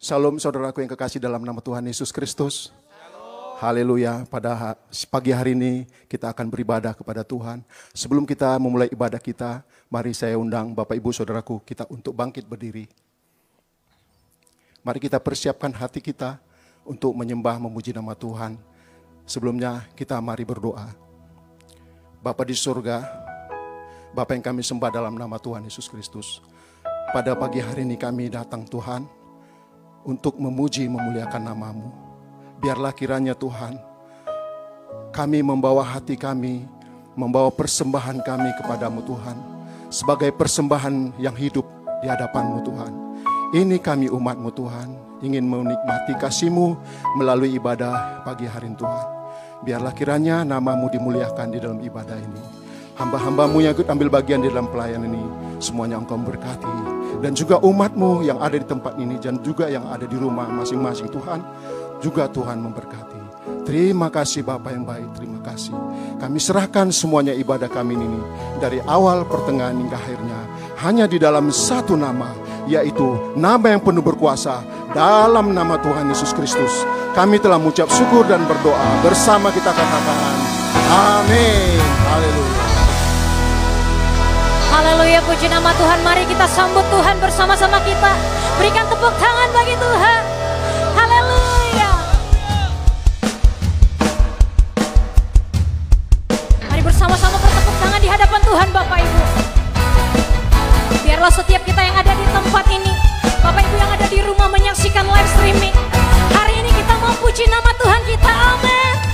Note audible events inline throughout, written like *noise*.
Salam saudaraku yang kekasih dalam nama Tuhan Yesus Kristus. Haleluya. Pada pagi hari ini kita akan beribadah kepada Tuhan. Sebelum kita memulai ibadah kita, mari saya undang Bapak Ibu Saudaraku kita untuk bangkit berdiri. Mari kita persiapkan hati kita untuk menyembah memuji nama Tuhan. Sebelumnya kita mari berdoa. Bapa di surga, Bapa yang kami sembah dalam nama Tuhan Yesus Kristus. Pada pagi hari ini kami datang Tuhan untuk memuji memuliakan namamu. Biarlah kiranya Tuhan, kami membawa hati kami, membawa persembahan kami kepadamu Tuhan. Sebagai persembahan yang hidup di hadapanmu Tuhan. Ini kami umatmu Tuhan, ingin menikmati kasihmu melalui ibadah pagi hari Tuhan. Biarlah kiranya namamu dimuliakan di dalam ibadah ini. Hamba-hambamu yang ikut ambil bagian di dalam pelayanan ini, semuanya engkau berkati. Dan juga umatmu yang ada di tempat ini, dan juga yang ada di rumah masing-masing Tuhan, juga Tuhan memberkati. Terima kasih Bapak yang baik, terima kasih. Kami serahkan semuanya ibadah kami ini, dari awal pertengahan hingga akhirnya, hanya di dalam satu nama, yaitu nama yang penuh berkuasa, dalam nama Tuhan Yesus Kristus. Kami telah mengucap syukur dan berdoa, bersama kita katakan, Amin. Haleluya. Haleluya puji nama Tuhan. Mari kita sambut Tuhan bersama-sama kita. Berikan tepuk tangan bagi Tuhan. Haleluya. Mari bersama-sama bertepuk tangan di hadapan Tuhan Bapak Ibu. Biarlah setiap kita yang ada di tempat ini Bapak Ibu yang ada di rumah menyaksikan live streaming. Hari ini kita mau puji nama Tuhan kita. Amin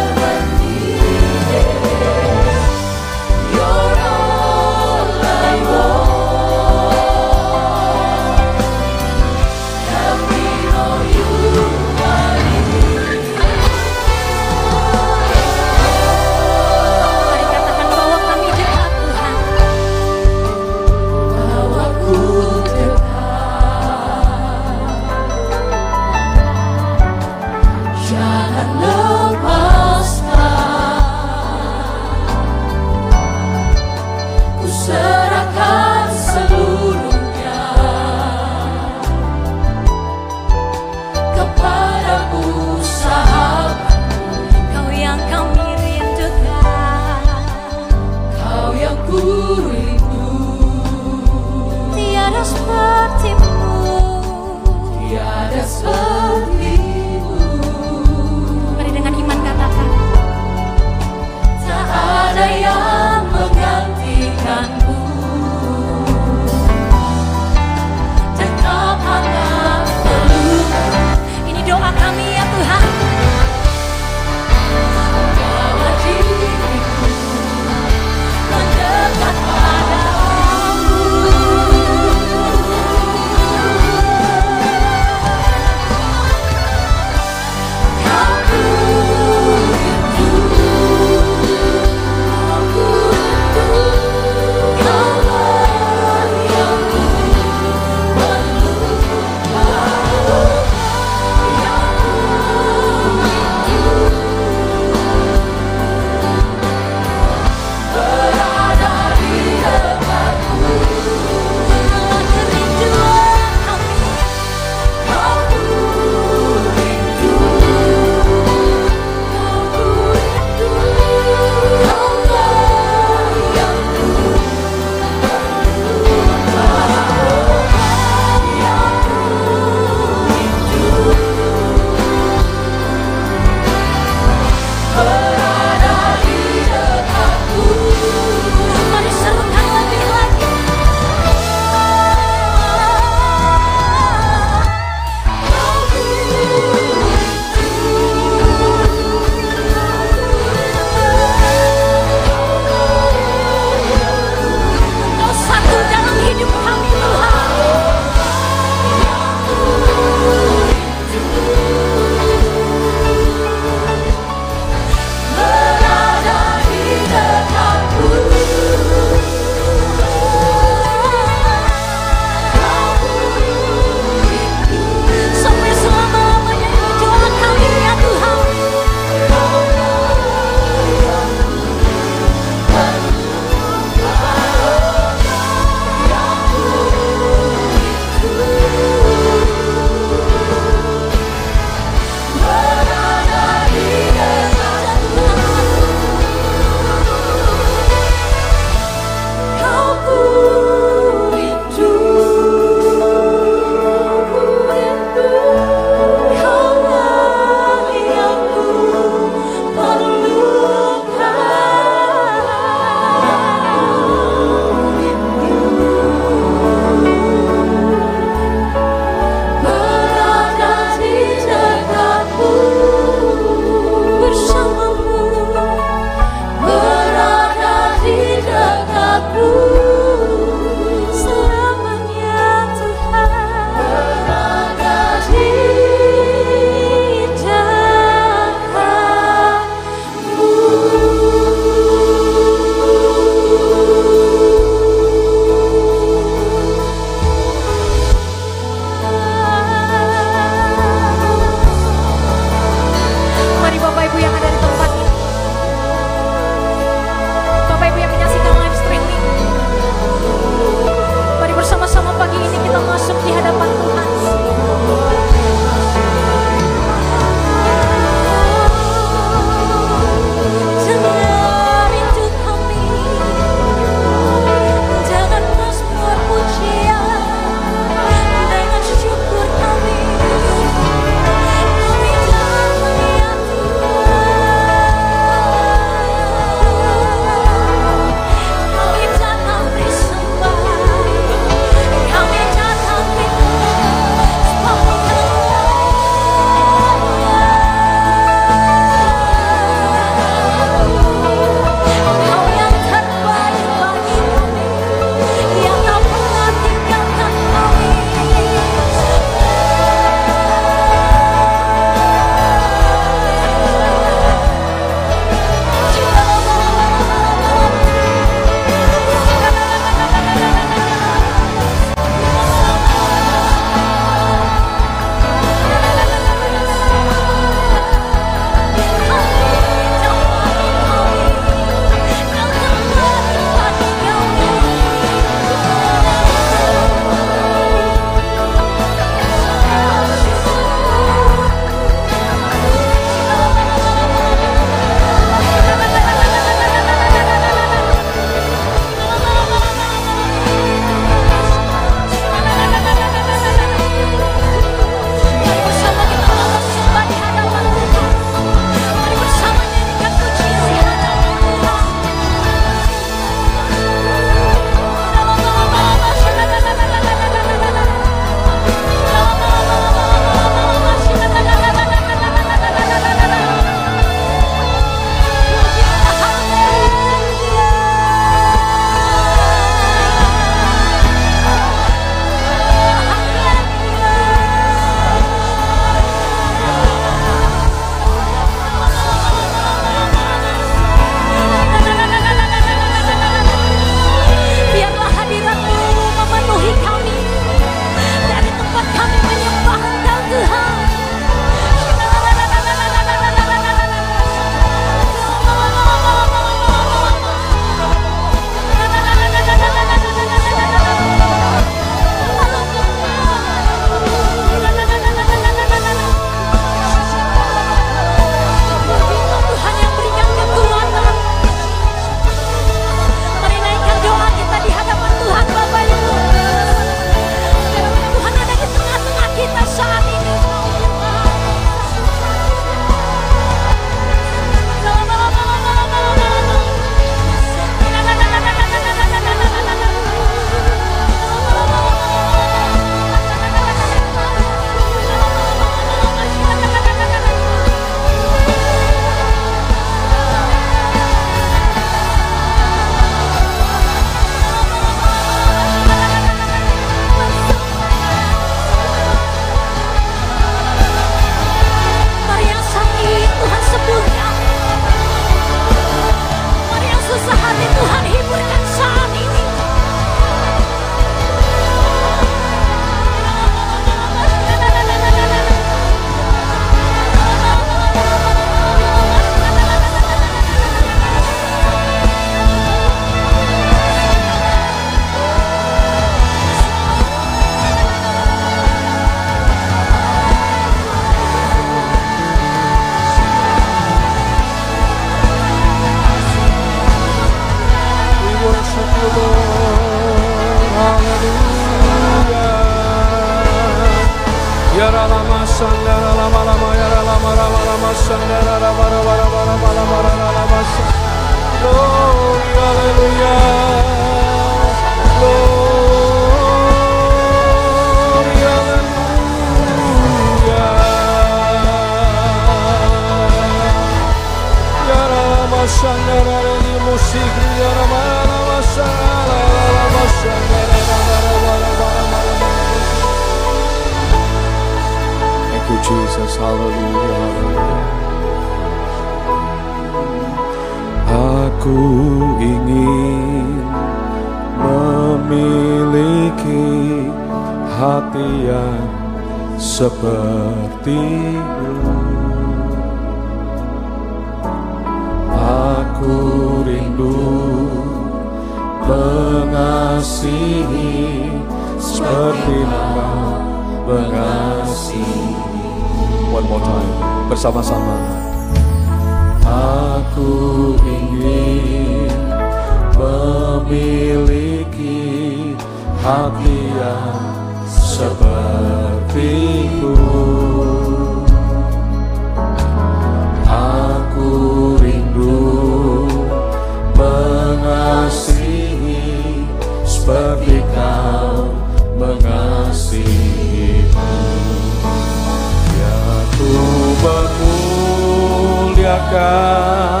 memuliakan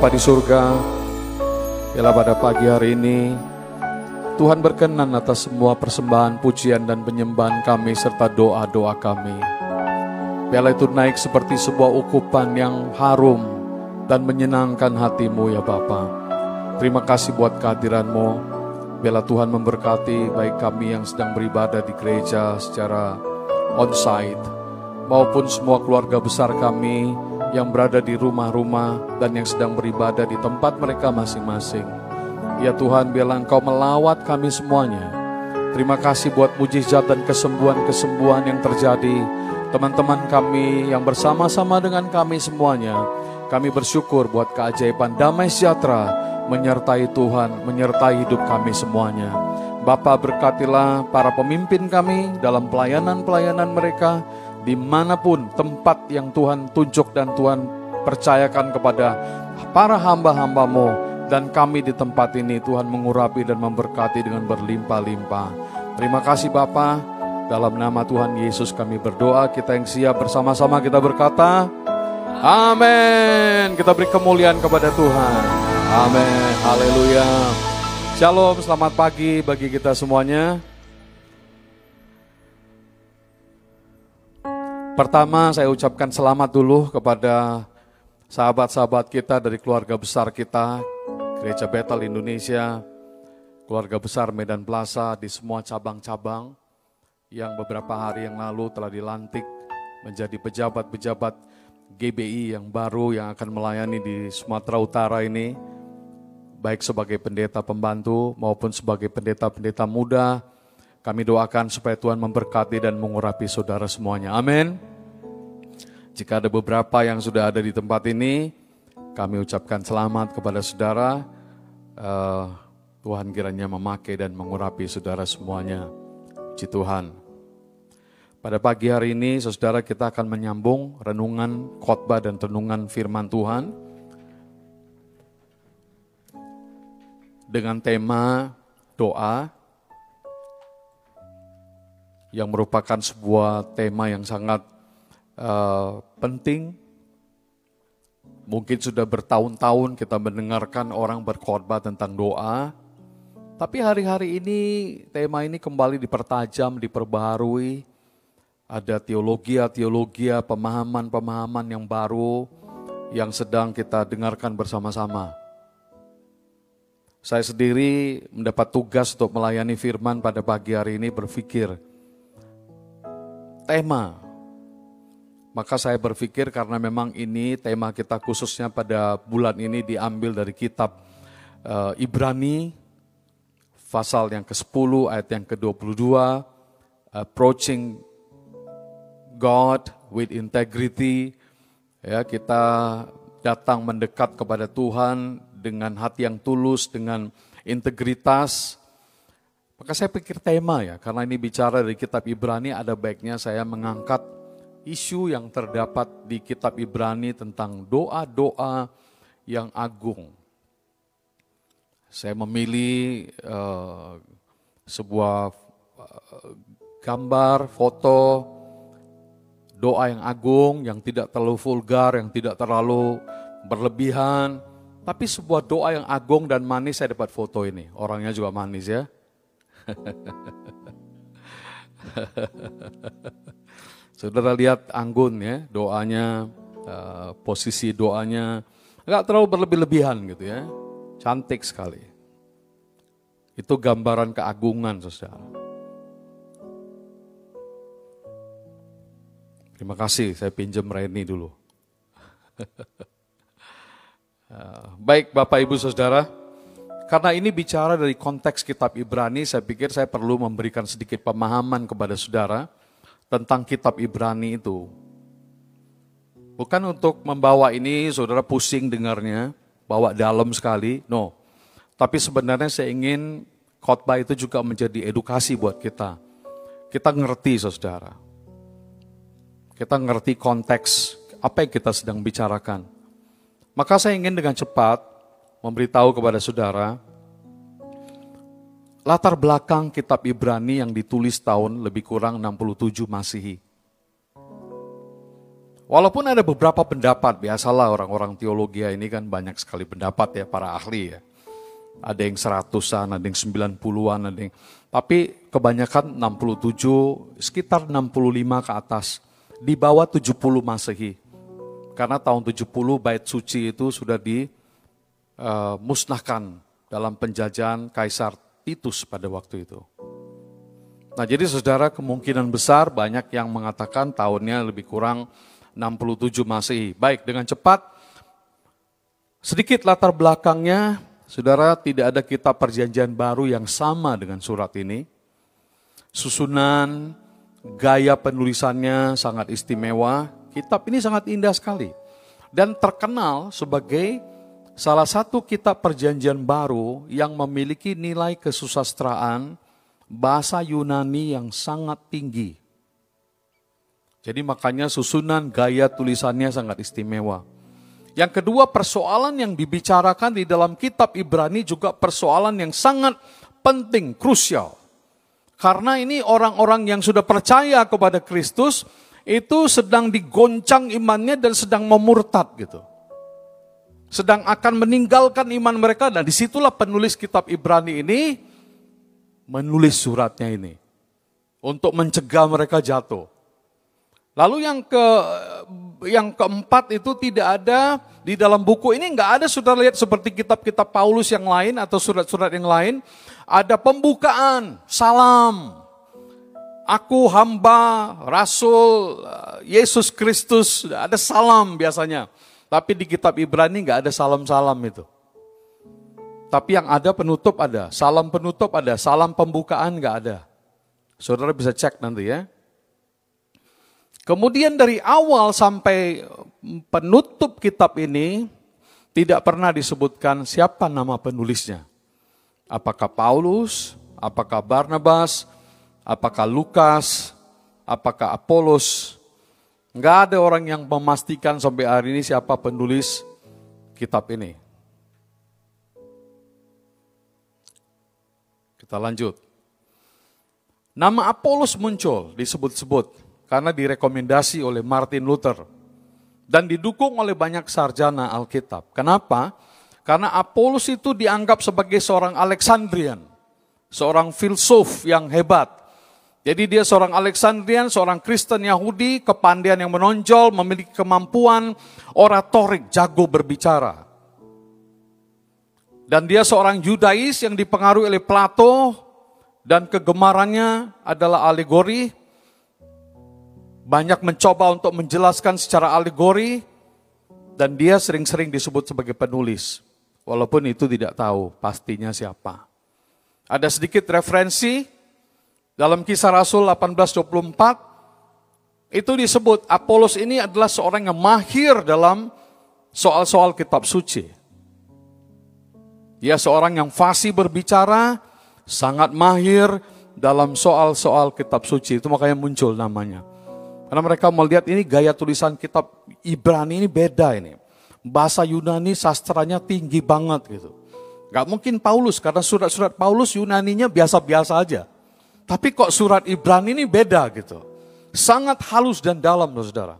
Bapa di surga Bila pada pagi hari ini Tuhan berkenan atas semua persembahan, pujian, dan penyembahan kami serta doa-doa kami. Biarlah itu naik seperti sebuah ukupan yang harum dan menyenangkan hatimu ya Bapa. Terima kasih buat kehadiranmu. Biarlah Tuhan memberkati baik kami yang sedang beribadah di gereja secara on-site maupun semua keluarga besar kami yang berada di rumah-rumah dan yang sedang beribadah di tempat mereka masing-masing. Ya Tuhan, biarlah Engkau melawat kami semuanya. Terima kasih buat mujizat dan kesembuhan-kesembuhan yang terjadi. Teman-teman kami yang bersama-sama dengan kami semuanya, kami bersyukur buat keajaiban damai sejahtera menyertai Tuhan, menyertai hidup kami semuanya. Bapa berkatilah para pemimpin kami dalam pelayanan-pelayanan mereka, di mana pun tempat yang Tuhan tunjuk dan Tuhan percayakan kepada para hamba-hambamu, dan kami di tempat ini Tuhan mengurapi dan memberkati dengan berlimpah-limpah. Terima kasih Bapa. Dalam nama Tuhan Yesus kami berdoa. Kita yang siap bersama-sama kita berkata, Amin. Kita beri kemuliaan kepada Tuhan. Amin. Haleluya. Shalom, selamat pagi bagi kita semuanya. Pertama saya ucapkan selamat dulu kepada sahabat-sahabat kita dari keluarga besar kita, Gereja Betel Indonesia, keluarga besar Medan Plaza di semua cabang-cabang yang beberapa hari yang lalu telah dilantik menjadi pejabat-pejabat GBI yang baru yang akan melayani di Sumatera Utara ini, baik sebagai pendeta pembantu maupun sebagai pendeta-pendeta muda. Kami doakan supaya Tuhan memberkati dan mengurapi saudara semuanya. Amin. Jika ada beberapa yang sudah ada di tempat ini, kami ucapkan selamat kepada saudara. Uh, Tuhan kiranya memakai dan mengurapi saudara semuanya. Puji Tuhan. Pada pagi hari ini, saudara kita akan menyambung renungan khotbah dan renungan firman Tuhan dengan tema doa yang merupakan sebuah tema yang sangat uh, penting Mungkin sudah bertahun-tahun kita mendengarkan orang berkhotbah tentang doa, Tapi hari-hari ini tema ini kembali dipertajam, diperbaharui. Ada teologia-teologia, pemahaman-pemahaman yang baru yang sedang kita dengarkan bersama-sama. Saya sendiri mendapat tugas untuk melayani firman pada pagi hari ini berpikir tema. Maka saya berpikir karena memang ini tema kita khususnya pada bulan ini diambil dari kitab uh, Ibrani pasal yang ke-10 ayat yang ke-22 approaching God with integrity. Ya kita datang mendekat kepada Tuhan dengan hati yang tulus dengan integritas. Maka saya pikir tema ya karena ini bicara dari kitab Ibrani ada baiknya saya mengangkat isu yang terdapat di kitab Ibrani tentang doa-doa yang agung saya memilih uh, sebuah uh, gambar, foto, doa yang agung, yang tidak terlalu vulgar, yang tidak terlalu berlebihan, tapi sebuah doa yang agung dan manis saya dapat foto ini. Orangnya juga manis ya. *laughs* Saudara lihat anggun ya, doanya, uh, posisi doanya, nggak terlalu berlebih-lebihan gitu ya. Cantik sekali. Itu gambaran keagungan, saudara. Terima kasih, saya pinjam Reni dulu. *laughs* Baik Bapak Ibu Saudara, karena ini bicara dari konteks kitab Ibrani, saya pikir saya perlu memberikan sedikit pemahaman kepada saudara tentang kitab Ibrani itu. Bukan untuk membawa ini saudara pusing dengarnya, bawa dalam sekali, no. Tapi sebenarnya saya ingin khotbah itu juga menjadi edukasi buat kita. Kita ngerti saudara. Kita ngerti konteks apa yang kita sedang bicarakan. Maka saya ingin dengan cepat memberitahu kepada saudara latar belakang kitab Ibrani yang ditulis tahun lebih kurang 67 Masehi. Walaupun ada beberapa pendapat, biasalah orang-orang teologi ini kan banyak sekali pendapat ya para ahli ya. Ada yang seratusan, ada yang sembilan puluhan, ada yang... Tapi kebanyakan 67, sekitar 65 ke atas. Di bawah 70 masehi. Karena tahun 70 bait suci itu sudah dimusnahkan eh, dalam penjajahan Kaisar Titus pada waktu itu. Nah jadi saudara kemungkinan besar banyak yang mengatakan tahunnya lebih kurang 67 Masehi. Baik, dengan cepat sedikit latar belakangnya, Saudara, tidak ada kitab perjanjian baru yang sama dengan surat ini. Susunan, gaya penulisannya sangat istimewa. Kitab ini sangat indah sekali. Dan terkenal sebagai salah satu kitab perjanjian baru yang memiliki nilai kesusastraan bahasa Yunani yang sangat tinggi. Jadi makanya susunan gaya tulisannya sangat istimewa. Yang kedua persoalan yang dibicarakan di dalam kitab Ibrani juga persoalan yang sangat penting, krusial. Karena ini orang-orang yang sudah percaya kepada Kristus itu sedang digoncang imannya dan sedang memurtad gitu. Sedang akan meninggalkan iman mereka dan di situlah penulis kitab Ibrani ini menulis suratnya ini. Untuk mencegah mereka jatuh. Lalu yang ke yang keempat itu tidak ada di dalam buku ini nggak ada sudah lihat seperti kitab-kitab Paulus yang lain atau surat-surat yang lain ada pembukaan salam aku hamba rasul Yesus Kristus ada salam biasanya tapi di kitab Ibrani nggak ada salam-salam itu tapi yang ada penutup ada salam penutup ada salam pembukaan nggak ada saudara bisa cek nanti ya Kemudian dari awal sampai penutup kitab ini tidak pernah disebutkan siapa nama penulisnya. Apakah Paulus, apakah Barnabas, apakah Lukas, apakah Apolos. Enggak ada orang yang memastikan sampai hari ini siapa penulis kitab ini. Kita lanjut. Nama Apolos muncul, disebut-sebut karena direkomendasi oleh Martin Luther dan didukung oleh banyak sarjana Alkitab. Kenapa? Karena Apollos itu dianggap sebagai seorang Alexandrian, seorang filsuf yang hebat. Jadi dia seorang Alexandrian, seorang Kristen Yahudi, kepandaian yang menonjol, memiliki kemampuan oratorik, jago berbicara. Dan dia seorang Yudais yang dipengaruhi oleh Plato dan kegemarannya adalah alegori. Banyak mencoba untuk menjelaskan secara alegori dan dia sering-sering disebut sebagai penulis. Walaupun itu tidak tahu pastinya siapa. Ada sedikit referensi dalam kisah Rasul 1824 itu disebut Apolos ini adalah seorang yang mahir dalam soal-soal kitab suci. Dia seorang yang fasih berbicara, sangat mahir dalam soal-soal kitab suci. Itu makanya muncul namanya. Karena mereka melihat ini gaya tulisan kitab Ibrani ini beda ini. Bahasa Yunani sastranya tinggi banget gitu. Gak mungkin Paulus, karena surat-surat Paulus Yunaninya biasa-biasa aja. Tapi kok surat Ibrani ini beda gitu. Sangat halus dan dalam, saudara.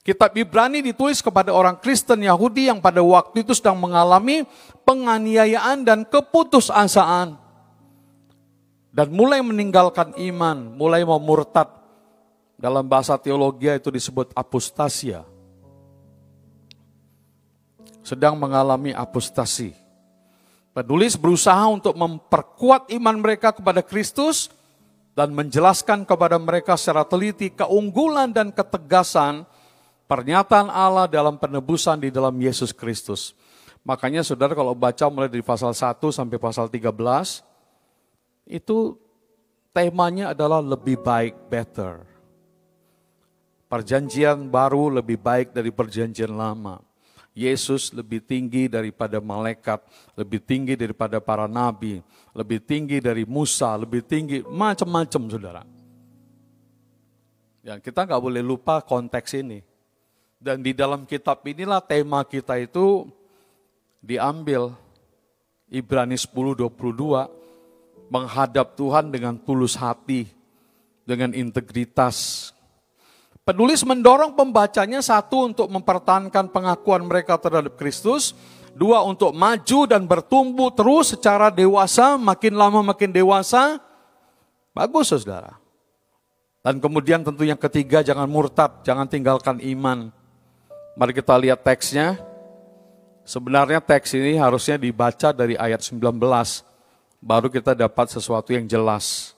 Kitab Ibrani ditulis kepada orang Kristen Yahudi yang pada waktu itu sedang mengalami penganiayaan dan keputusasaan. Dan mulai meninggalkan iman, mulai mau murtad. Dalam bahasa teologi itu disebut apostasia. Sedang mengalami apostasi. Penulis berusaha untuk memperkuat iman mereka kepada Kristus dan menjelaskan kepada mereka secara teliti keunggulan dan ketegasan pernyataan Allah dalam penebusan di dalam Yesus Kristus. Makanya saudara kalau baca mulai dari pasal 1 sampai pasal 13, itu temanya adalah lebih baik, better. Perjanjian baru lebih baik dari perjanjian lama. Yesus lebih tinggi daripada malaikat, lebih tinggi daripada para nabi, lebih tinggi dari Musa, lebih tinggi macam-macam saudara. Dan kita nggak boleh lupa konteks ini. Dan di dalam kitab inilah tema kita itu diambil Ibrani 10:22 menghadap Tuhan dengan tulus hati, dengan integritas, Penulis mendorong pembacanya satu untuk mempertahankan pengakuan mereka terhadap Kristus, dua untuk maju dan bertumbuh terus secara dewasa, makin lama makin dewasa. Bagus saudara. Dan kemudian tentu yang ketiga jangan murtad, jangan tinggalkan iman. Mari kita lihat teksnya. Sebenarnya teks ini harusnya dibaca dari ayat 19, baru kita dapat sesuatu yang jelas.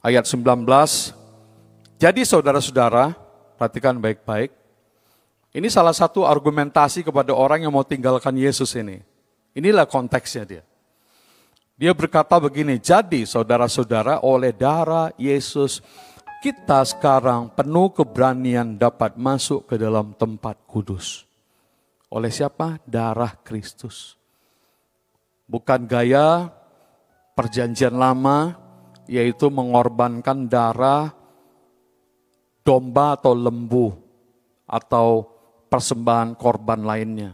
Ayat 19, jadi saudara-saudara, perhatikan baik-baik. Ini salah satu argumentasi kepada orang yang mau tinggalkan Yesus ini. Inilah konteksnya dia. Dia berkata begini, jadi saudara-saudara oleh darah Yesus kita sekarang penuh keberanian dapat masuk ke dalam tempat kudus. Oleh siapa? Darah Kristus. Bukan gaya perjanjian lama, yaitu mengorbankan darah domba atau lembu atau persembahan korban lainnya.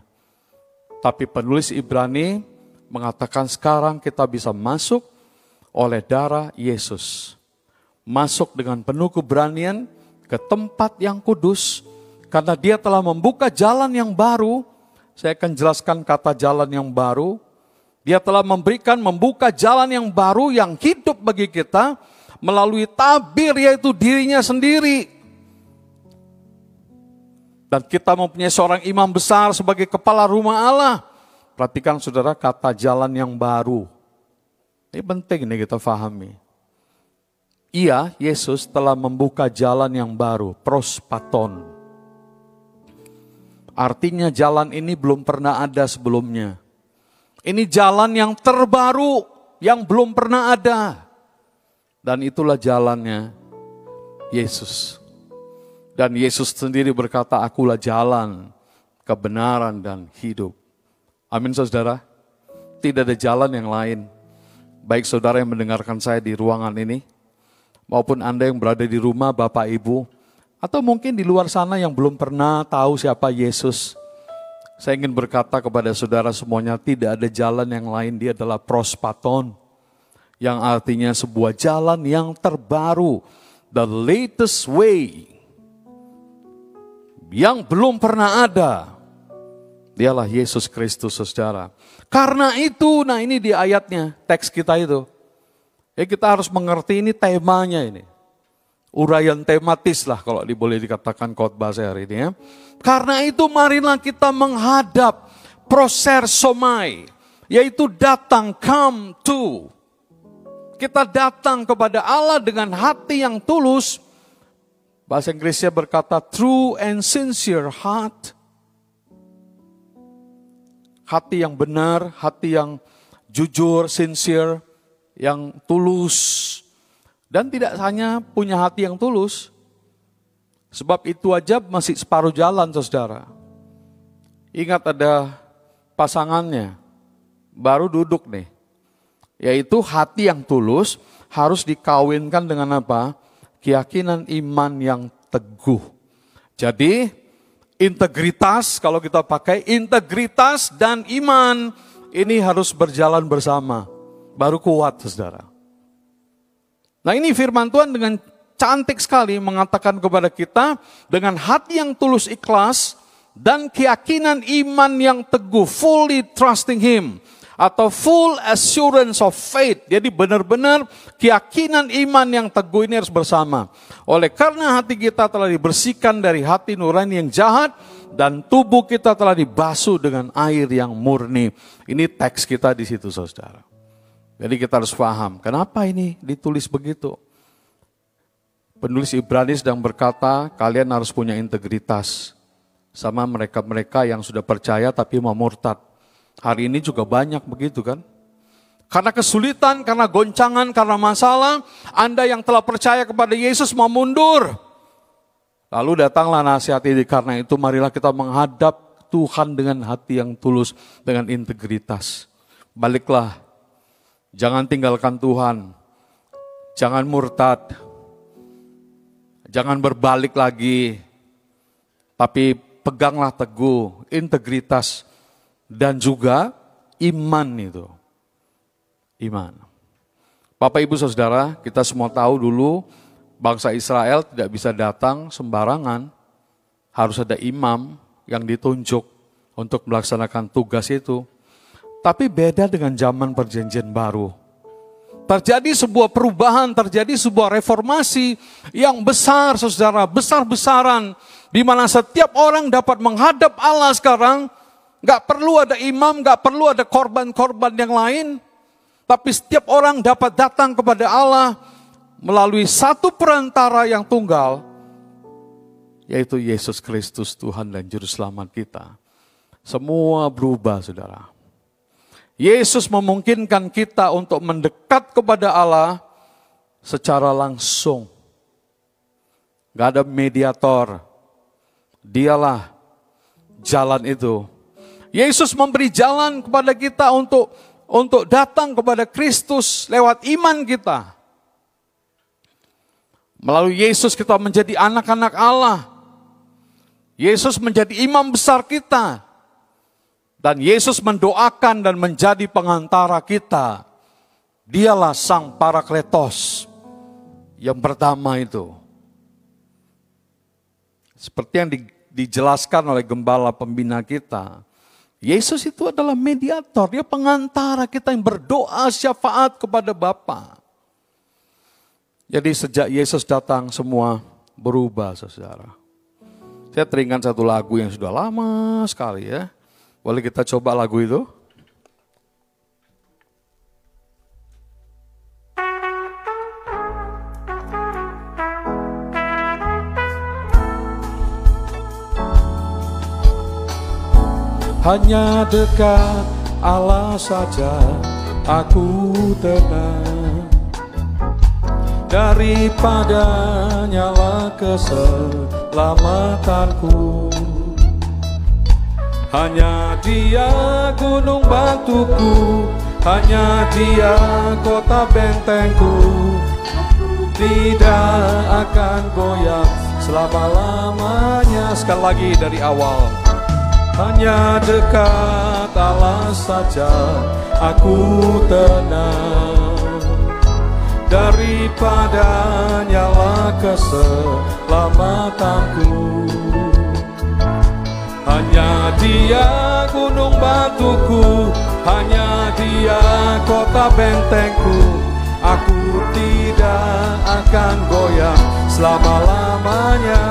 Tapi penulis Ibrani mengatakan sekarang kita bisa masuk oleh darah Yesus. Masuk dengan penuh keberanian ke tempat yang kudus karena dia telah membuka jalan yang baru. Saya akan jelaskan kata jalan yang baru. Dia telah memberikan membuka jalan yang baru yang hidup bagi kita melalui tabir yaitu dirinya sendiri dan kita mempunyai seorang imam besar sebagai kepala rumah Allah. Perhatikan saudara kata jalan yang baru. Ini penting nih kita fahami. Ia, Yesus telah membuka jalan yang baru, prospaton. Artinya jalan ini belum pernah ada sebelumnya. Ini jalan yang terbaru, yang belum pernah ada. Dan itulah jalannya Yesus. Dan Yesus sendiri berkata, akulah jalan, kebenaran, dan hidup. Amin saudara. Tidak ada jalan yang lain. Baik saudara yang mendengarkan saya di ruangan ini, maupun Anda yang berada di rumah, Bapak Ibu, atau mungkin di luar sana yang belum pernah tahu siapa Yesus. Saya ingin berkata kepada saudara semuanya, tidak ada jalan yang lain, dia adalah prospaton. Yang artinya sebuah jalan yang terbaru, the latest way yang belum pernah ada. Dialah Yesus Kristus saudara. Karena itu, nah ini di ayatnya, teks kita itu. Ya kita harus mengerti ini temanya ini. Uraian tematis lah kalau boleh dikatakan khotbah saya hari ini ya. Karena itu marilah kita menghadap proser somai. Yaitu datang, come to. Kita datang kepada Allah dengan hati yang tulus. Bahasa Inggrisnya berkata true and sincere heart. Hati yang benar, hati yang jujur, sincere, yang tulus, dan tidak hanya punya hati yang tulus, sebab itu aja masih separuh jalan saudara. Ingat ada pasangannya, baru duduk nih. Yaitu hati yang tulus harus dikawinkan dengan apa? Keyakinan iman yang teguh. Jadi integritas kalau kita pakai integritas dan iman ini harus berjalan bersama. Baru kuat saudara. Nah ini firman Tuhan dengan cantik sekali mengatakan kepada kita dengan hati yang tulus ikhlas dan keyakinan iman yang teguh, fully trusting Him atau full assurance of faith. Jadi benar-benar keyakinan iman yang teguh ini harus bersama. Oleh karena hati kita telah dibersihkan dari hati nurani yang jahat dan tubuh kita telah dibasuh dengan air yang murni. Ini teks kita di situ Saudara. Jadi kita harus paham, kenapa ini ditulis begitu? Penulis Ibrani sedang berkata, kalian harus punya integritas. Sama mereka-mereka yang sudah percaya tapi mau murtad. Hari ini juga banyak begitu kan? Karena kesulitan, karena goncangan, karena masalah, Anda yang telah percaya kepada Yesus mau mundur. Lalu datanglah nasihat ini, karena itu marilah kita menghadap Tuhan dengan hati yang tulus, dengan integritas. Baliklah Jangan tinggalkan Tuhan. Jangan murtad. Jangan berbalik lagi. Tapi peganglah teguh integritas dan juga iman itu. Iman. Bapak Ibu Saudara, kita semua tahu dulu bangsa Israel tidak bisa datang sembarangan. Harus ada imam yang ditunjuk untuk melaksanakan tugas itu. Tapi beda dengan zaman perjanjian baru. Terjadi sebuah perubahan, terjadi sebuah reformasi yang besar saudara, besar-besaran. Di mana setiap orang dapat menghadap Allah sekarang, Gak perlu ada imam, gak perlu ada korban-korban yang lain. Tapi setiap orang dapat datang kepada Allah melalui satu perantara yang tunggal, yaitu Yesus Kristus Tuhan dan Juru Selamat kita. Semua berubah saudara. Yesus memungkinkan kita untuk mendekat kepada Allah secara langsung. Gak ada mediator. Dialah jalan itu. Yesus memberi jalan kepada kita untuk untuk datang kepada Kristus lewat iman kita. Melalui Yesus kita menjadi anak-anak Allah. Yesus menjadi imam besar kita. Dan Yesus mendoakan dan menjadi pengantara kita. Dialah sang parakletos yang pertama itu. Seperti yang dijelaskan oleh gembala pembina kita. Yesus itu adalah mediator, dia pengantara kita yang berdoa syafaat kepada Bapa. Jadi sejak Yesus datang semua berubah saudara. Saya teringat satu lagu yang sudah lama sekali ya. Boleh kita coba lagu itu? Hanya dekat Allah saja aku tenang. Daripada nyala keselamatanku. Hanya dia gunung batuku Hanya dia kota bentengku. Tidak akan goyah selama-lamanya. Sekali lagi dari awal Hanya dekat Allah saja Aku tenang. Daripada nyala keselamatanku. Hanya dia gunung batuku Hanya dia kota bentengku. Aku tidak akan goyah selama-lamanya.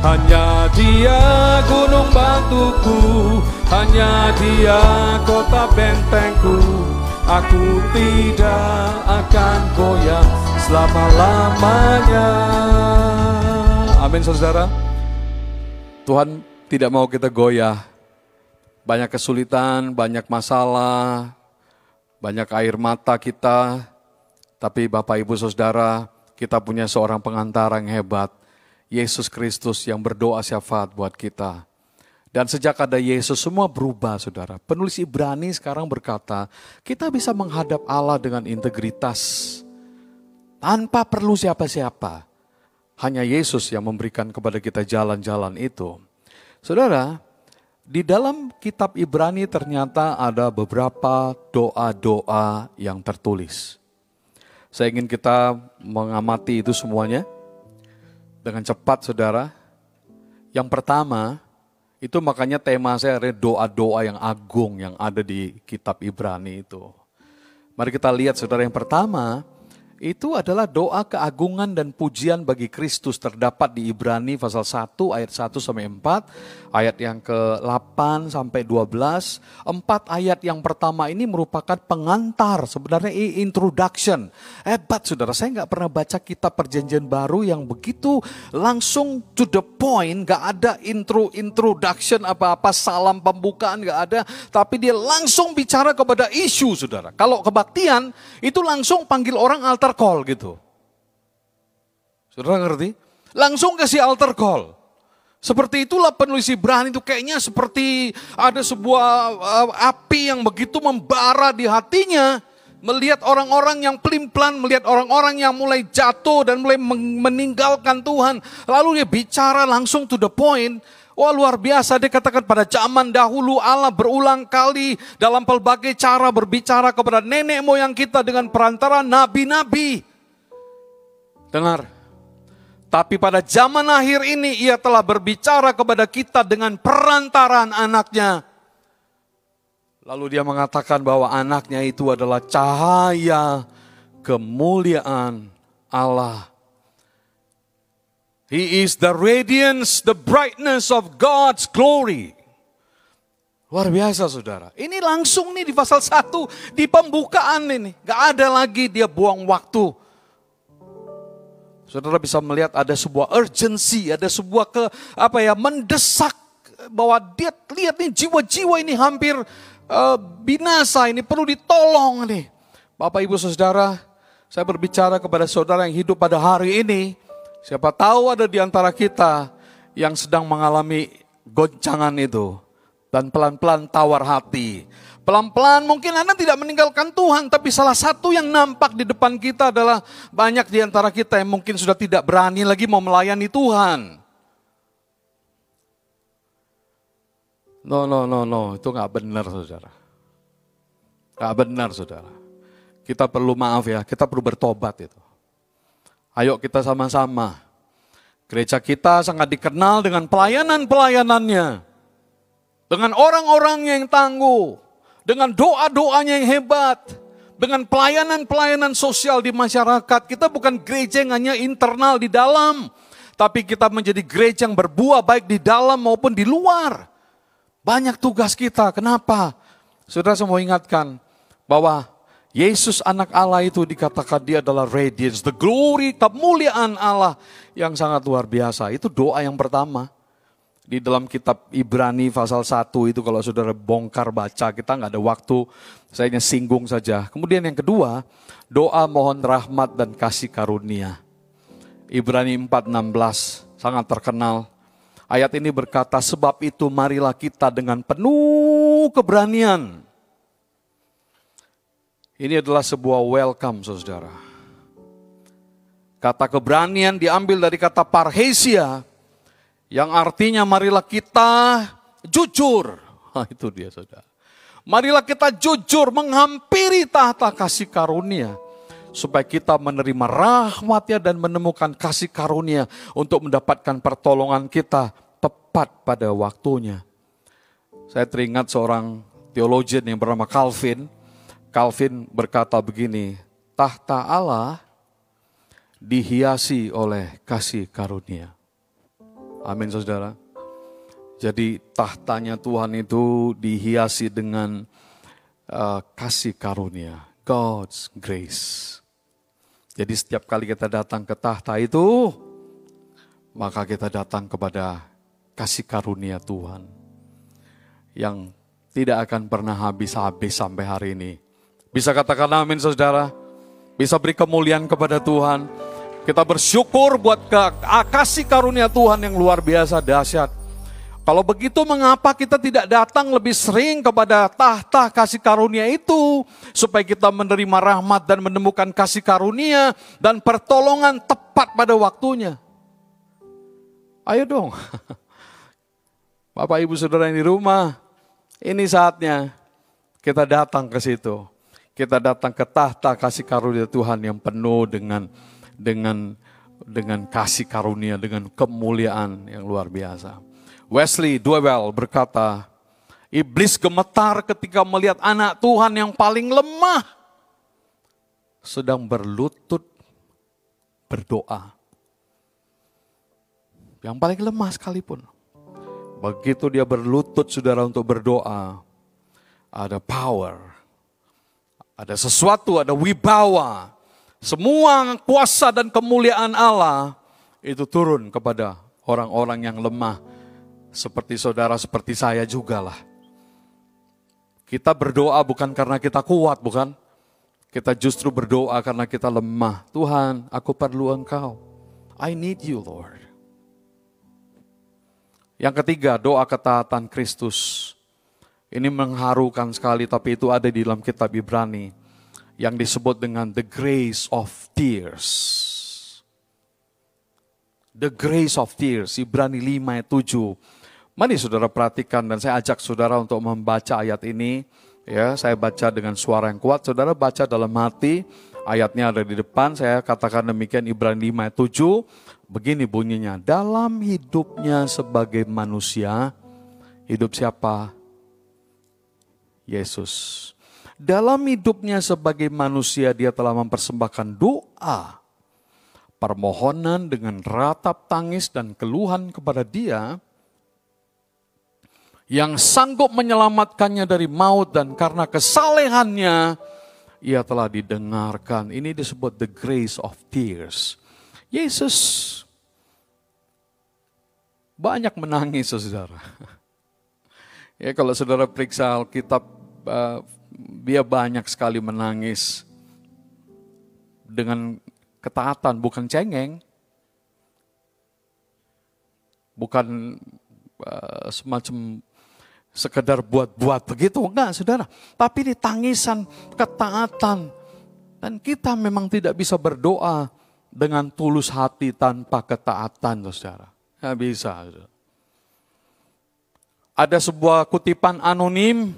Hanya dia gunung batuku Hanya dia kota bentengku. Aku tidak akan goyah selama-lamanya. Amin saudara. Tuhan tidak mau kita goyah. Banyak kesulitan, banyak masalah, banyak air mata kita, tapi Bapak Ibu Saudara, kita punya seorang pengantara yang hebat, Yesus Kristus yang berdoa syafaat buat kita. Dan sejak ada Yesus semua berubah saudara. Penulis Ibrani sekarang berkata, kita bisa menghadap Allah dengan integritas. Tanpa perlu siapa-siapa. Hanya Yesus yang memberikan kepada kita jalan-jalan itu. Saudara, di dalam kitab Ibrani ternyata ada beberapa doa-doa yang tertulis. Saya ingin kita mengamati itu semuanya dengan cepat saudara. Yang pertama, itu makanya tema saya doa-doa yang agung yang ada di kitab Ibrani itu. Mari kita lihat saudara yang pertama, itu adalah doa keagungan dan pujian bagi Kristus terdapat di Ibrani pasal 1 ayat 1 sampai 4, ayat yang ke-8 sampai 12. Empat ayat yang pertama ini merupakan pengantar, sebenarnya introduction. Hebat saudara, saya nggak pernah baca kitab perjanjian baru yang begitu langsung to the point, nggak ada intro introduction apa-apa, salam pembukaan nggak ada, tapi dia langsung bicara kepada isu saudara. Kalau kebaktian itu langsung panggil orang altar altar call gitu. Saudara ngerti? Langsung kasih altar call. Seperti itulah penulis Ibrani itu kayaknya seperti ada sebuah uh, api yang begitu membara di hatinya. Melihat orang-orang yang pelin-pelan, melihat orang-orang yang mulai jatuh dan mulai meninggalkan Tuhan. Lalu dia bicara langsung to the point. Wah luar biasa dia katakan pada zaman dahulu Allah berulang kali dalam pelbagai cara berbicara kepada nenek moyang kita dengan perantara nabi-nabi. Dengar. Tapi pada zaman akhir ini ia telah berbicara kepada kita dengan perantaran anaknya. Lalu dia mengatakan bahwa anaknya itu adalah cahaya kemuliaan Allah. He is the radiance, the brightness of God's glory. Luar biasa saudara. Ini langsung nih di pasal 1, di pembukaan ini. Gak ada lagi dia buang waktu. Saudara bisa melihat ada sebuah urgency, ada sebuah ke apa ya mendesak bahwa dia lihat nih jiwa-jiwa ini hampir uh, binasa ini perlu ditolong nih. Bapak Ibu Saudara, saya berbicara kepada saudara yang hidup pada hari ini, Siapa tahu ada di antara kita yang sedang mengalami goncangan itu. Dan pelan-pelan tawar hati. Pelan-pelan mungkin Anda tidak meninggalkan Tuhan, tapi salah satu yang nampak di depan kita adalah banyak di antara kita yang mungkin sudah tidak berani lagi mau melayani Tuhan. No, no, no, no, itu nggak benar saudara. Nggak benar saudara. Kita perlu maaf ya, kita perlu bertobat itu. Ayo kita sama-sama. Gereja kita sangat dikenal dengan pelayanan-pelayanannya. Dengan orang-orang yang tangguh. Dengan doa-doanya yang hebat. Dengan pelayanan-pelayanan sosial di masyarakat. Kita bukan gereja yang hanya internal di dalam. Tapi kita menjadi gereja yang berbuah baik di dalam maupun di luar. Banyak tugas kita. Kenapa? Saudara semua ingatkan bahwa Yesus anak Allah itu dikatakan dia adalah radiance, the glory, kemuliaan Allah yang sangat luar biasa. Itu doa yang pertama. Di dalam kitab Ibrani pasal 1 itu kalau saudara bongkar baca, kita nggak ada waktu, saya hanya singgung saja. Kemudian yang kedua, doa mohon rahmat dan kasih karunia. Ibrani 4:16 sangat terkenal. Ayat ini berkata, sebab itu marilah kita dengan penuh keberanian ini adalah sebuah welcome, saudara. Kata keberanian diambil dari kata parhesia, yang artinya marilah kita jujur. *laughs* Nah, itu dia, saudara. Marilah kita jujur menghampiri tahta kasih karunia supaya kita menerima rahmatnya dan menemukan kasih karunia untuk mendapatkan pertolongan kita tepat pada waktunya. Saya teringat seorang teologian yang bernama Calvin, Calvin berkata begini, tahta Allah dihiasi oleh kasih karunia. Amin saudara. Jadi tahtanya Tuhan itu dihiasi dengan uh, kasih karunia. God's grace. Jadi setiap kali kita datang ke tahta itu, maka kita datang kepada kasih karunia Tuhan. Yang tidak akan pernah habis-habis sampai hari ini. Bisa katakan amin saudara. Bisa beri kemuliaan kepada Tuhan. Kita bersyukur buat kasih karunia Tuhan yang luar biasa dahsyat. Kalau begitu mengapa kita tidak datang lebih sering kepada tahta kasih karunia itu supaya kita menerima rahmat dan menemukan kasih karunia dan pertolongan tepat pada waktunya. Ayo dong. *laughs* Bapak Ibu Saudara yang di rumah, ini saatnya kita datang ke situ. Kita datang ke tahta kasih karunia Tuhan yang penuh dengan dengan dengan kasih karunia, dengan kemuliaan yang luar biasa. Wesley Duewell berkata, Iblis gemetar ketika melihat anak Tuhan yang paling lemah sedang berlutut berdoa. Yang paling lemah sekalipun. Begitu dia berlutut saudara untuk berdoa, ada power, ada sesuatu, ada wibawa, semua kuasa dan kemuliaan Allah itu turun kepada orang-orang yang lemah. Seperti saudara, seperti saya juga lah. Kita berdoa bukan karena kita kuat, bukan? Kita justru berdoa karena kita lemah. Tuhan, aku perlu Engkau. I need you, Lord. Yang ketiga, doa ketaatan Kristus. Ini mengharukan sekali, tapi itu ada di dalam kitab Ibrani yang disebut dengan the grace of tears. The grace of tears, Ibrani 5 ayat 7. Mari saudara perhatikan dan saya ajak saudara untuk membaca ayat ini. Ya, saya baca dengan suara yang kuat, saudara baca dalam hati. Ayatnya ada di depan, saya katakan demikian Ibrani 5 ayat 7. Begini bunyinya, dalam hidupnya sebagai manusia, hidup siapa? Yesus dalam hidupnya sebagai manusia dia telah mempersembahkan doa, permohonan dengan ratap tangis dan keluhan kepada dia yang sanggup menyelamatkannya dari maut dan karena kesalehannya ia telah didengarkan. Ini disebut the grace of tears. Yesus banyak menangis saudara. *laughs* Ya kalau saudara periksa Alkitab uh, dia banyak sekali menangis dengan ketaatan, bukan cengeng, bukan uh, semacam sekedar buat-buat begitu, enggak saudara. Tapi di tangisan ketaatan. Dan kita memang tidak bisa berdoa dengan tulus hati tanpa ketaatan, saudara. Tidak bisa. Ada sebuah kutipan anonim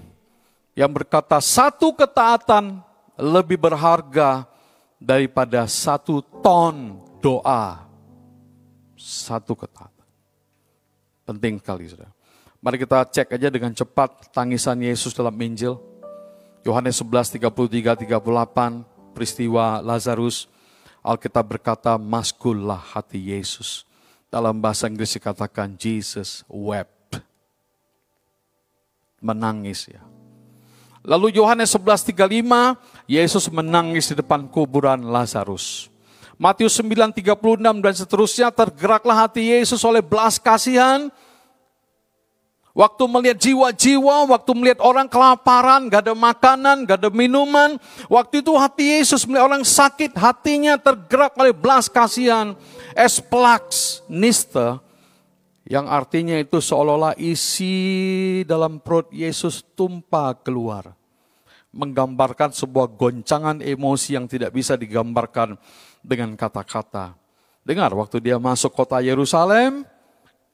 yang berkata satu ketaatan lebih berharga daripada satu ton doa. Satu ketaatan. Penting sekali saudara. Mari kita cek aja dengan cepat tangisan Yesus dalam Injil. Yohanes 11, 33, 38, peristiwa Lazarus. Alkitab berkata, maskullah hati Yesus. Dalam bahasa Inggris dikatakan, Jesus wept. Menangis ya Lalu Yohanes 11:35, Yesus menangis di depan kuburan Lazarus. Matius 9:36 dan seterusnya tergeraklah hati Yesus oleh belas kasihan. Waktu melihat jiwa-jiwa, waktu melihat orang kelaparan, gak ada makanan, gak ada minuman. Waktu itu hati Yesus melihat orang sakit, hatinya tergerak oleh belas kasihan. Esplax nista, yang artinya itu seolah-olah isi dalam perut Yesus tumpah keluar. Menggambarkan sebuah goncangan emosi yang tidak bisa digambarkan dengan kata-kata. Dengar, waktu dia masuk kota Yerusalem,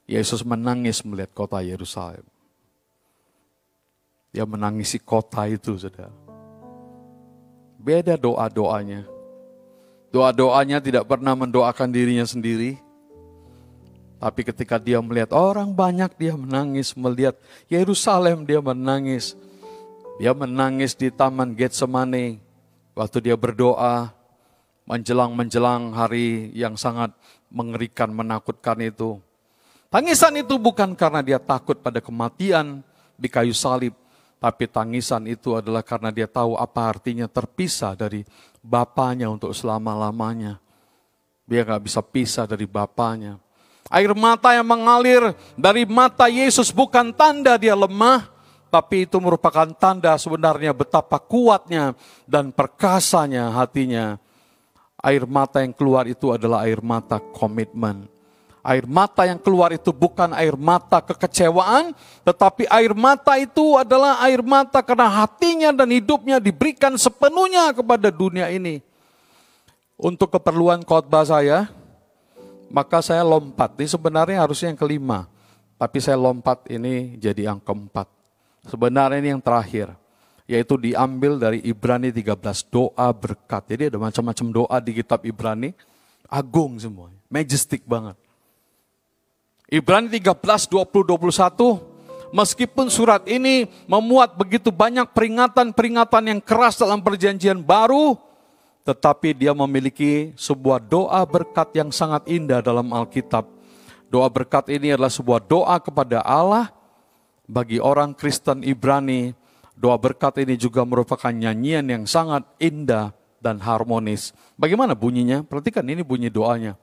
Yesus menangis melihat kota Yerusalem. Dia menangisi kota itu, saudara. Beda doa-doanya. Doa-doanya tidak pernah mendoakan dirinya sendiri, tapi ketika dia melihat orang banyak, dia menangis. Melihat Yerusalem, dia menangis. Dia menangis di taman Getsemani. Waktu dia berdoa, menjelang-menjelang hari yang sangat mengerikan, menakutkan itu. Tangisan itu bukan karena dia takut pada kematian di kayu salib, tapi tangisan itu adalah karena dia tahu apa artinya terpisah dari bapaknya untuk selama-lamanya. Dia nggak bisa pisah dari bapaknya. Air mata yang mengalir dari mata Yesus bukan tanda dia lemah, tapi itu merupakan tanda sebenarnya betapa kuatnya dan perkasanya hatinya. Air mata yang keluar itu adalah air mata komitmen. Air mata yang keluar itu bukan air mata kekecewaan, tetapi air mata itu adalah air mata karena hatinya dan hidupnya diberikan sepenuhnya kepada dunia ini. Untuk keperluan khotbah saya, maka saya lompat. Ini sebenarnya harusnya yang kelima, tapi saya lompat ini jadi yang keempat. Sebenarnya ini yang terakhir, yaitu diambil dari Ibrani 13, doa berkat. Jadi ada macam-macam doa di kitab Ibrani, agung semua, majestic banget. Ibrani 13, 20, 21, meskipun surat ini memuat begitu banyak peringatan-peringatan yang keras dalam perjanjian baru, tetapi dia memiliki sebuah doa berkat yang sangat indah dalam Alkitab. Doa berkat ini adalah sebuah doa kepada Allah bagi orang Kristen Ibrani. Doa berkat ini juga merupakan nyanyian yang sangat indah dan harmonis. Bagaimana bunyinya? Perhatikan ini bunyi doanya.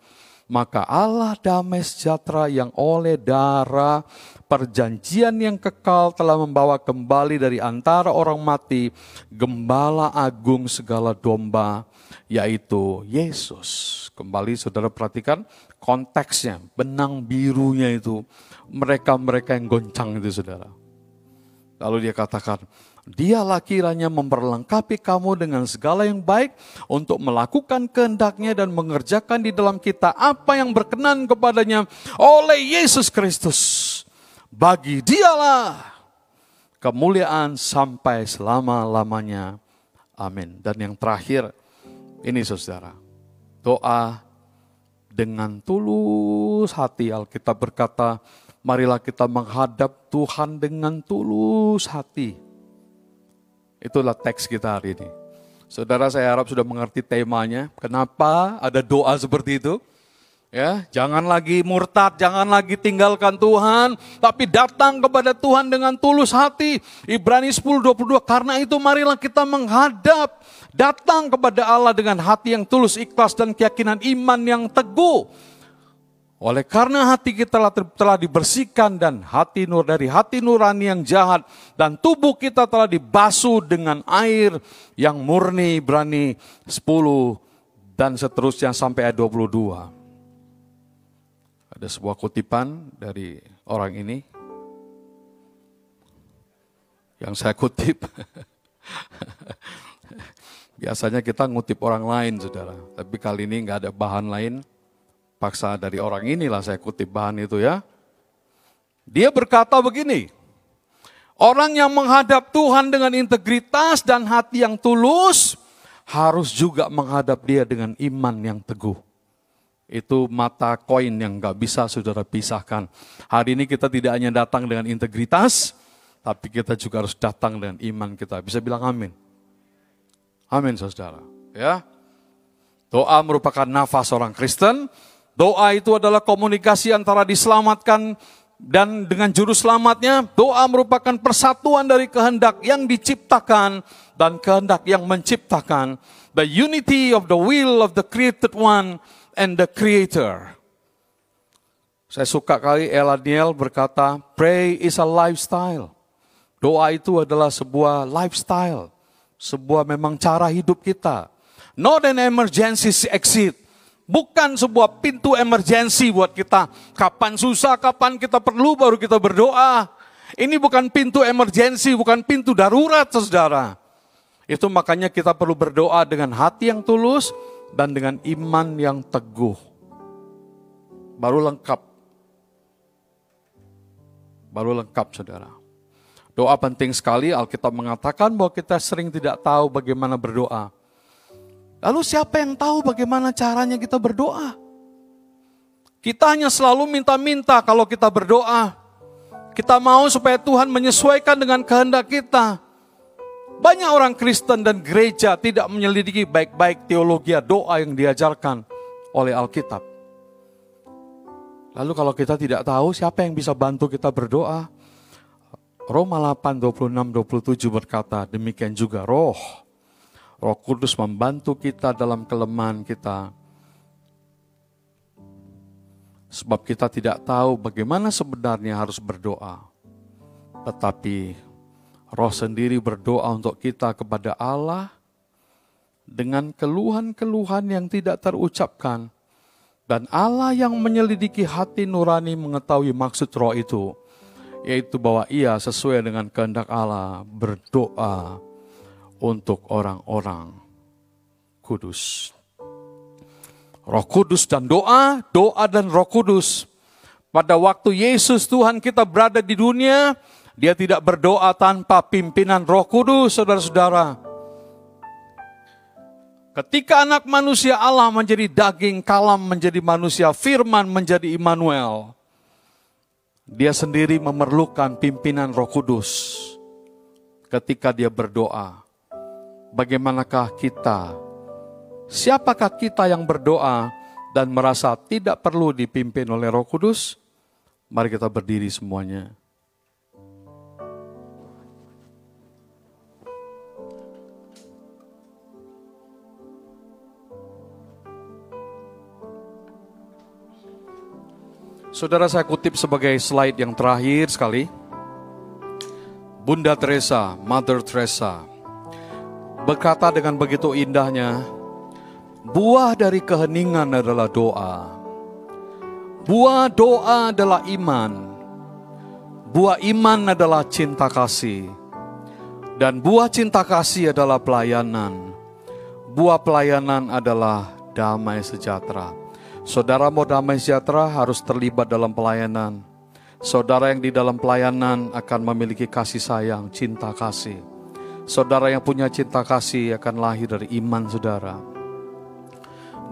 Maka Allah damai sejahtera yang oleh darah perjanjian yang kekal telah membawa kembali dari antara orang mati gembala agung segala domba yaitu Yesus. Kembali saudara perhatikan konteksnya, benang birunya itu mereka-mereka yang goncang itu saudara. Lalu dia katakan, Dialah kiranya memperlengkapi kamu dengan segala yang baik untuk melakukan kehendaknya dan mengerjakan di dalam kita apa yang berkenan kepadanya oleh Yesus Kristus. Bagi dialah kemuliaan sampai selama-lamanya. Amin. Dan yang terakhir, ini saudara, doa dengan tulus hati. Alkitab berkata, marilah kita menghadap Tuhan dengan tulus hati Itulah teks kita hari ini. Saudara saya harap sudah mengerti temanya. Kenapa ada doa seperti itu? Ya, jangan lagi murtad, jangan lagi tinggalkan Tuhan, tapi datang kepada Tuhan dengan tulus hati. Ibrani 10:22 karena itu marilah kita menghadap datang kepada Allah dengan hati yang tulus, ikhlas dan keyakinan iman yang teguh. Oleh karena hati kita telah, telah dibersihkan dan hati nur dari hati nurani yang jahat dan tubuh kita telah dibasuh dengan air yang murni berani 10 dan seterusnya sampai ayat 22. Ada sebuah kutipan dari orang ini yang saya kutip. *laughs* Biasanya kita ngutip orang lain, saudara. Tapi kali ini nggak ada bahan lain paksa dari orang inilah saya kutip bahan itu ya. Dia berkata begini, orang yang menghadap Tuhan dengan integritas dan hati yang tulus, harus juga menghadap dia dengan iman yang teguh. Itu mata koin yang gak bisa saudara pisahkan. Hari ini kita tidak hanya datang dengan integritas, tapi kita juga harus datang dengan iman kita. Bisa bilang amin. Amin saudara. Ya. Doa merupakan nafas orang Kristen, Doa itu adalah komunikasi antara diselamatkan dan dengan juru selamatnya. Doa merupakan persatuan dari kehendak yang diciptakan dan kehendak yang menciptakan. The unity of the will of the created one and the creator. Saya suka kali Elaniel berkata, pray is a lifestyle. Doa itu adalah sebuah lifestyle. Sebuah memang cara hidup kita. Not an emergency exit Bukan sebuah pintu emergensi buat kita. Kapan susah, kapan kita perlu baru kita berdoa. Ini bukan pintu emergensi, bukan pintu darurat saudara. Itu makanya kita perlu berdoa dengan hati yang tulus dan dengan iman yang teguh. Baru lengkap. Baru lengkap saudara. Doa penting sekali, Alkitab mengatakan bahwa kita sering tidak tahu bagaimana berdoa. Lalu siapa yang tahu bagaimana caranya kita berdoa? Kita hanya selalu minta-minta kalau kita berdoa. Kita mau supaya Tuhan menyesuaikan dengan kehendak kita. Banyak orang Kristen dan gereja tidak menyelidiki baik-baik teologi doa yang diajarkan oleh Alkitab. Lalu kalau kita tidak tahu siapa yang bisa bantu kita berdoa? Roma 8, 26, 27 berkata, demikian juga roh. Roh Kudus membantu kita dalam kelemahan kita. Sebab kita tidak tahu bagaimana sebenarnya harus berdoa. Tetapi roh sendiri berdoa untuk kita kepada Allah dengan keluhan-keluhan yang tidak terucapkan. Dan Allah yang menyelidiki hati nurani mengetahui maksud roh itu, yaitu bahwa ia sesuai dengan kehendak Allah berdoa untuk orang-orang kudus. Roh Kudus dan doa, doa dan Roh Kudus. Pada waktu Yesus Tuhan kita berada di dunia, dia tidak berdoa tanpa pimpinan Roh Kudus, saudara-saudara. Ketika anak manusia Allah menjadi daging, kalam menjadi manusia, firman menjadi Immanuel. Dia sendiri memerlukan pimpinan Roh Kudus ketika dia berdoa. Bagaimanakah kita? Siapakah kita yang berdoa dan merasa tidak perlu dipimpin oleh Roh Kudus? Mari kita berdiri semuanya. Saudara saya kutip sebagai slide yang terakhir sekali. Bunda Teresa, Mother Teresa, berkata dengan begitu indahnya, buah dari keheningan adalah doa. Buah doa adalah iman. Buah iman adalah cinta kasih. Dan buah cinta kasih adalah pelayanan. Buah pelayanan adalah damai sejahtera. Saudara mau damai sejahtera harus terlibat dalam pelayanan. Saudara yang di dalam pelayanan akan memiliki kasih sayang, cinta kasih. Saudara yang punya cinta kasih akan lahir dari iman saudara.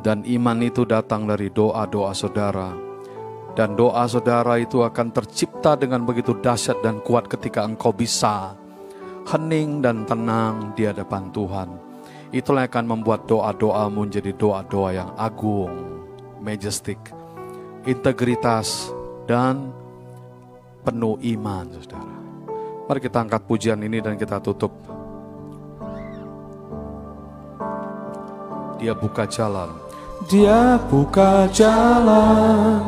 Dan iman itu datang dari doa-doa saudara. Dan doa saudara itu akan tercipta dengan begitu dahsyat dan kuat ketika engkau bisa hening dan tenang di hadapan Tuhan. Itulah yang akan membuat doa-doamu menjadi doa-doa yang agung majestic, integritas, dan penuh iman, saudara. Mari kita angkat pujian ini dan kita tutup. Dia buka jalan. Dia buka jalan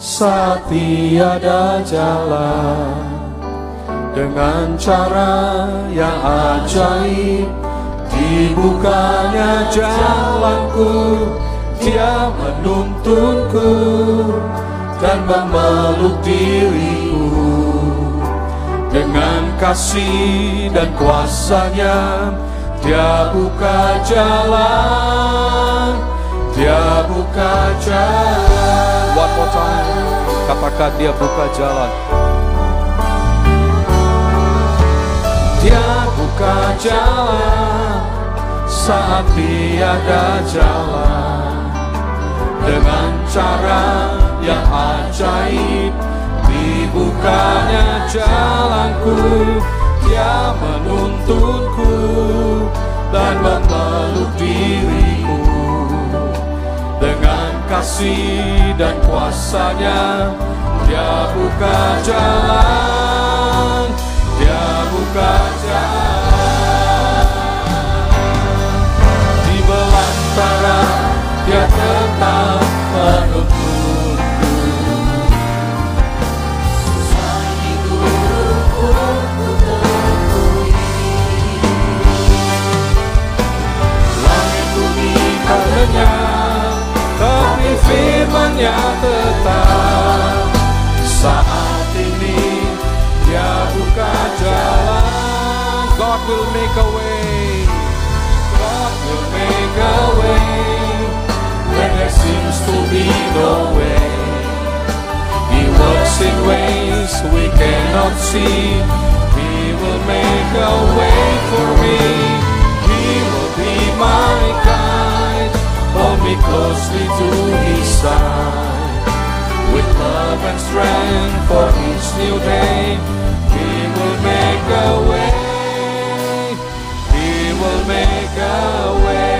saat tiada jalan. Dengan cara yang ajaib dibukanya jalanku. Dia menuntunku dan memeluk diriku. Dengan kasih dan kuasanya dia buka jalan dia buka jalan. One more time. Katakan dia buka jalan. Dia buka jalan saat tiada jalan. Dengan cara yang ajaib dibukanya jalanku dia menuntunku dan memeluk diriku. Dengan kasih dan kuasanya dia buka jalan dia buka jalan lenyap Tapi firmannya tetap. Saat ini dia buka jalan. God will make a way. God will make a way. When there seems to be no way. He works in ways we cannot see. He will make a way for me me closely to his side. With love and strength for each new day, he will make a way. He will make a way.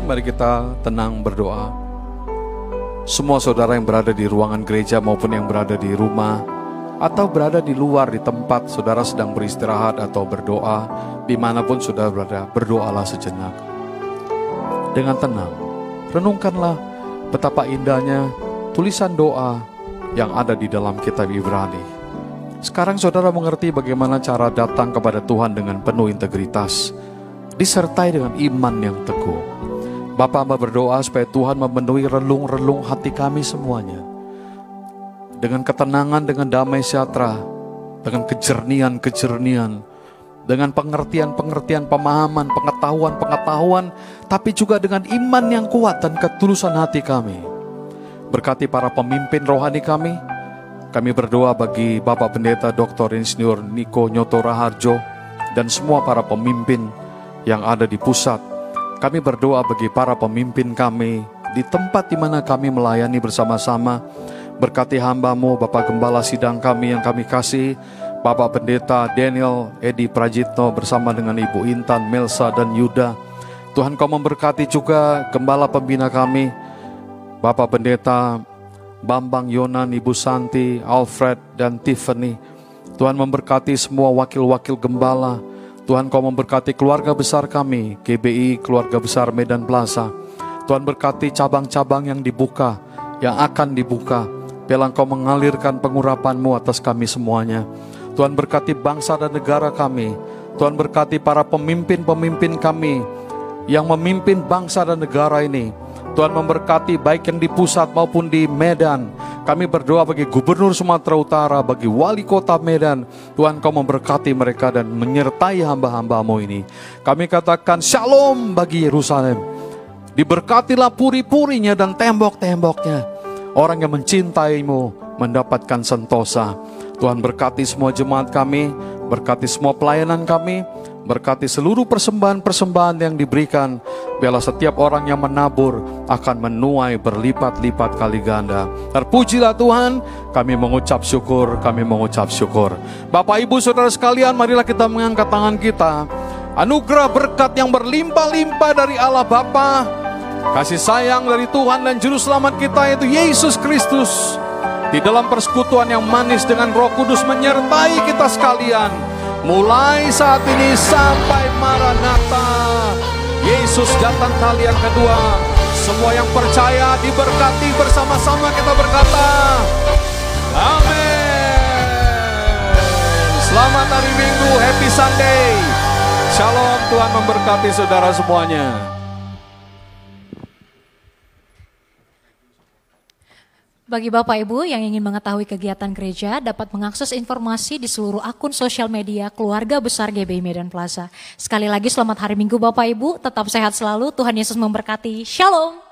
Mari kita tenang berdoa. Semua saudara yang berada di ruangan gereja maupun yang berada di rumah, atau berada di luar di tempat saudara sedang beristirahat atau berdoa, di mana pun saudara berada, berdoalah sejenak dengan tenang, renungkanlah betapa indahnya tulisan doa yang ada di dalam kitab Ibrani. Sekarang saudara mengerti bagaimana cara datang kepada Tuhan dengan penuh integritas, disertai dengan iman yang teguh. Bapak hamba berdoa supaya Tuhan memenuhi relung-relung hati kami semuanya. Dengan ketenangan, dengan damai sejahtera, dengan kejernian-kejernian, dengan pengertian-pengertian, pemahaman, pengetahuan-pengetahuan, tapi juga dengan iman yang kuat dan ketulusan hati kami. Berkati para pemimpin rohani kami, kami berdoa bagi Bapak Pendeta Dr. Insinyur Niko Nyoto Raharjo dan semua para pemimpin yang ada di pusat. Kami berdoa bagi para pemimpin kami di tempat di mana kami melayani bersama-sama. Berkati hambamu Bapak Gembala Sidang kami yang kami kasih, Bapak Pendeta Daniel Edi Prajitno bersama dengan Ibu Intan, Melsa, dan Yuda. Tuhan kau memberkati juga Gembala Pembina kami, Bapak Pendeta Bambang Yonan, Ibu Santi, Alfred, dan Tiffany. Tuhan memberkati semua wakil-wakil gembala. Tuhan kau memberkati keluarga besar kami, GBI, keluarga besar Medan Plaza. Tuhan berkati cabang-cabang yang dibuka, yang akan dibuka. Biarlah kau mengalirkan pengurapanmu atas kami semuanya. Tuhan berkati bangsa dan negara kami. Tuhan berkati para pemimpin-pemimpin kami yang memimpin bangsa dan negara ini. Tuhan memberkati baik yang di pusat maupun di Medan. Kami berdoa bagi Gubernur Sumatera Utara, bagi Wali Kota Medan. Tuhan kau memberkati mereka dan menyertai hamba-hambamu ini. Kami katakan shalom bagi Yerusalem. Diberkatilah puri-purinya dan tembok-temboknya. Orang yang mencintaimu mendapatkan sentosa. Tuhan berkati semua jemaat kami, berkati semua pelayanan kami, berkati seluruh persembahan-persembahan yang diberikan. Biarlah setiap orang yang menabur akan menuai berlipat-lipat kali ganda. Terpujilah Tuhan, kami mengucap syukur, kami mengucap syukur. Bapak Ibu Saudara sekalian, marilah kita mengangkat tangan kita. Anugerah berkat yang berlimpah-limpah dari Allah Bapa, kasih sayang dari Tuhan dan Juru Selamat kita yaitu Yesus Kristus. Di dalam persekutuan yang manis dengan roh kudus menyertai kita sekalian mulai saat ini sampai Maranatha. Yesus datang kali yang kedua. Semua yang percaya diberkati bersama-sama kita berkata. Amin. Selamat hari Minggu, happy Sunday. Shalom, Tuhan memberkati saudara semuanya. Bagi Bapak Ibu yang ingin mengetahui kegiatan gereja dapat mengakses informasi di seluruh akun sosial media keluarga besar GBI Medan Plaza. Sekali lagi selamat hari Minggu Bapak Ibu, tetap sehat selalu, Tuhan Yesus memberkati. Shalom.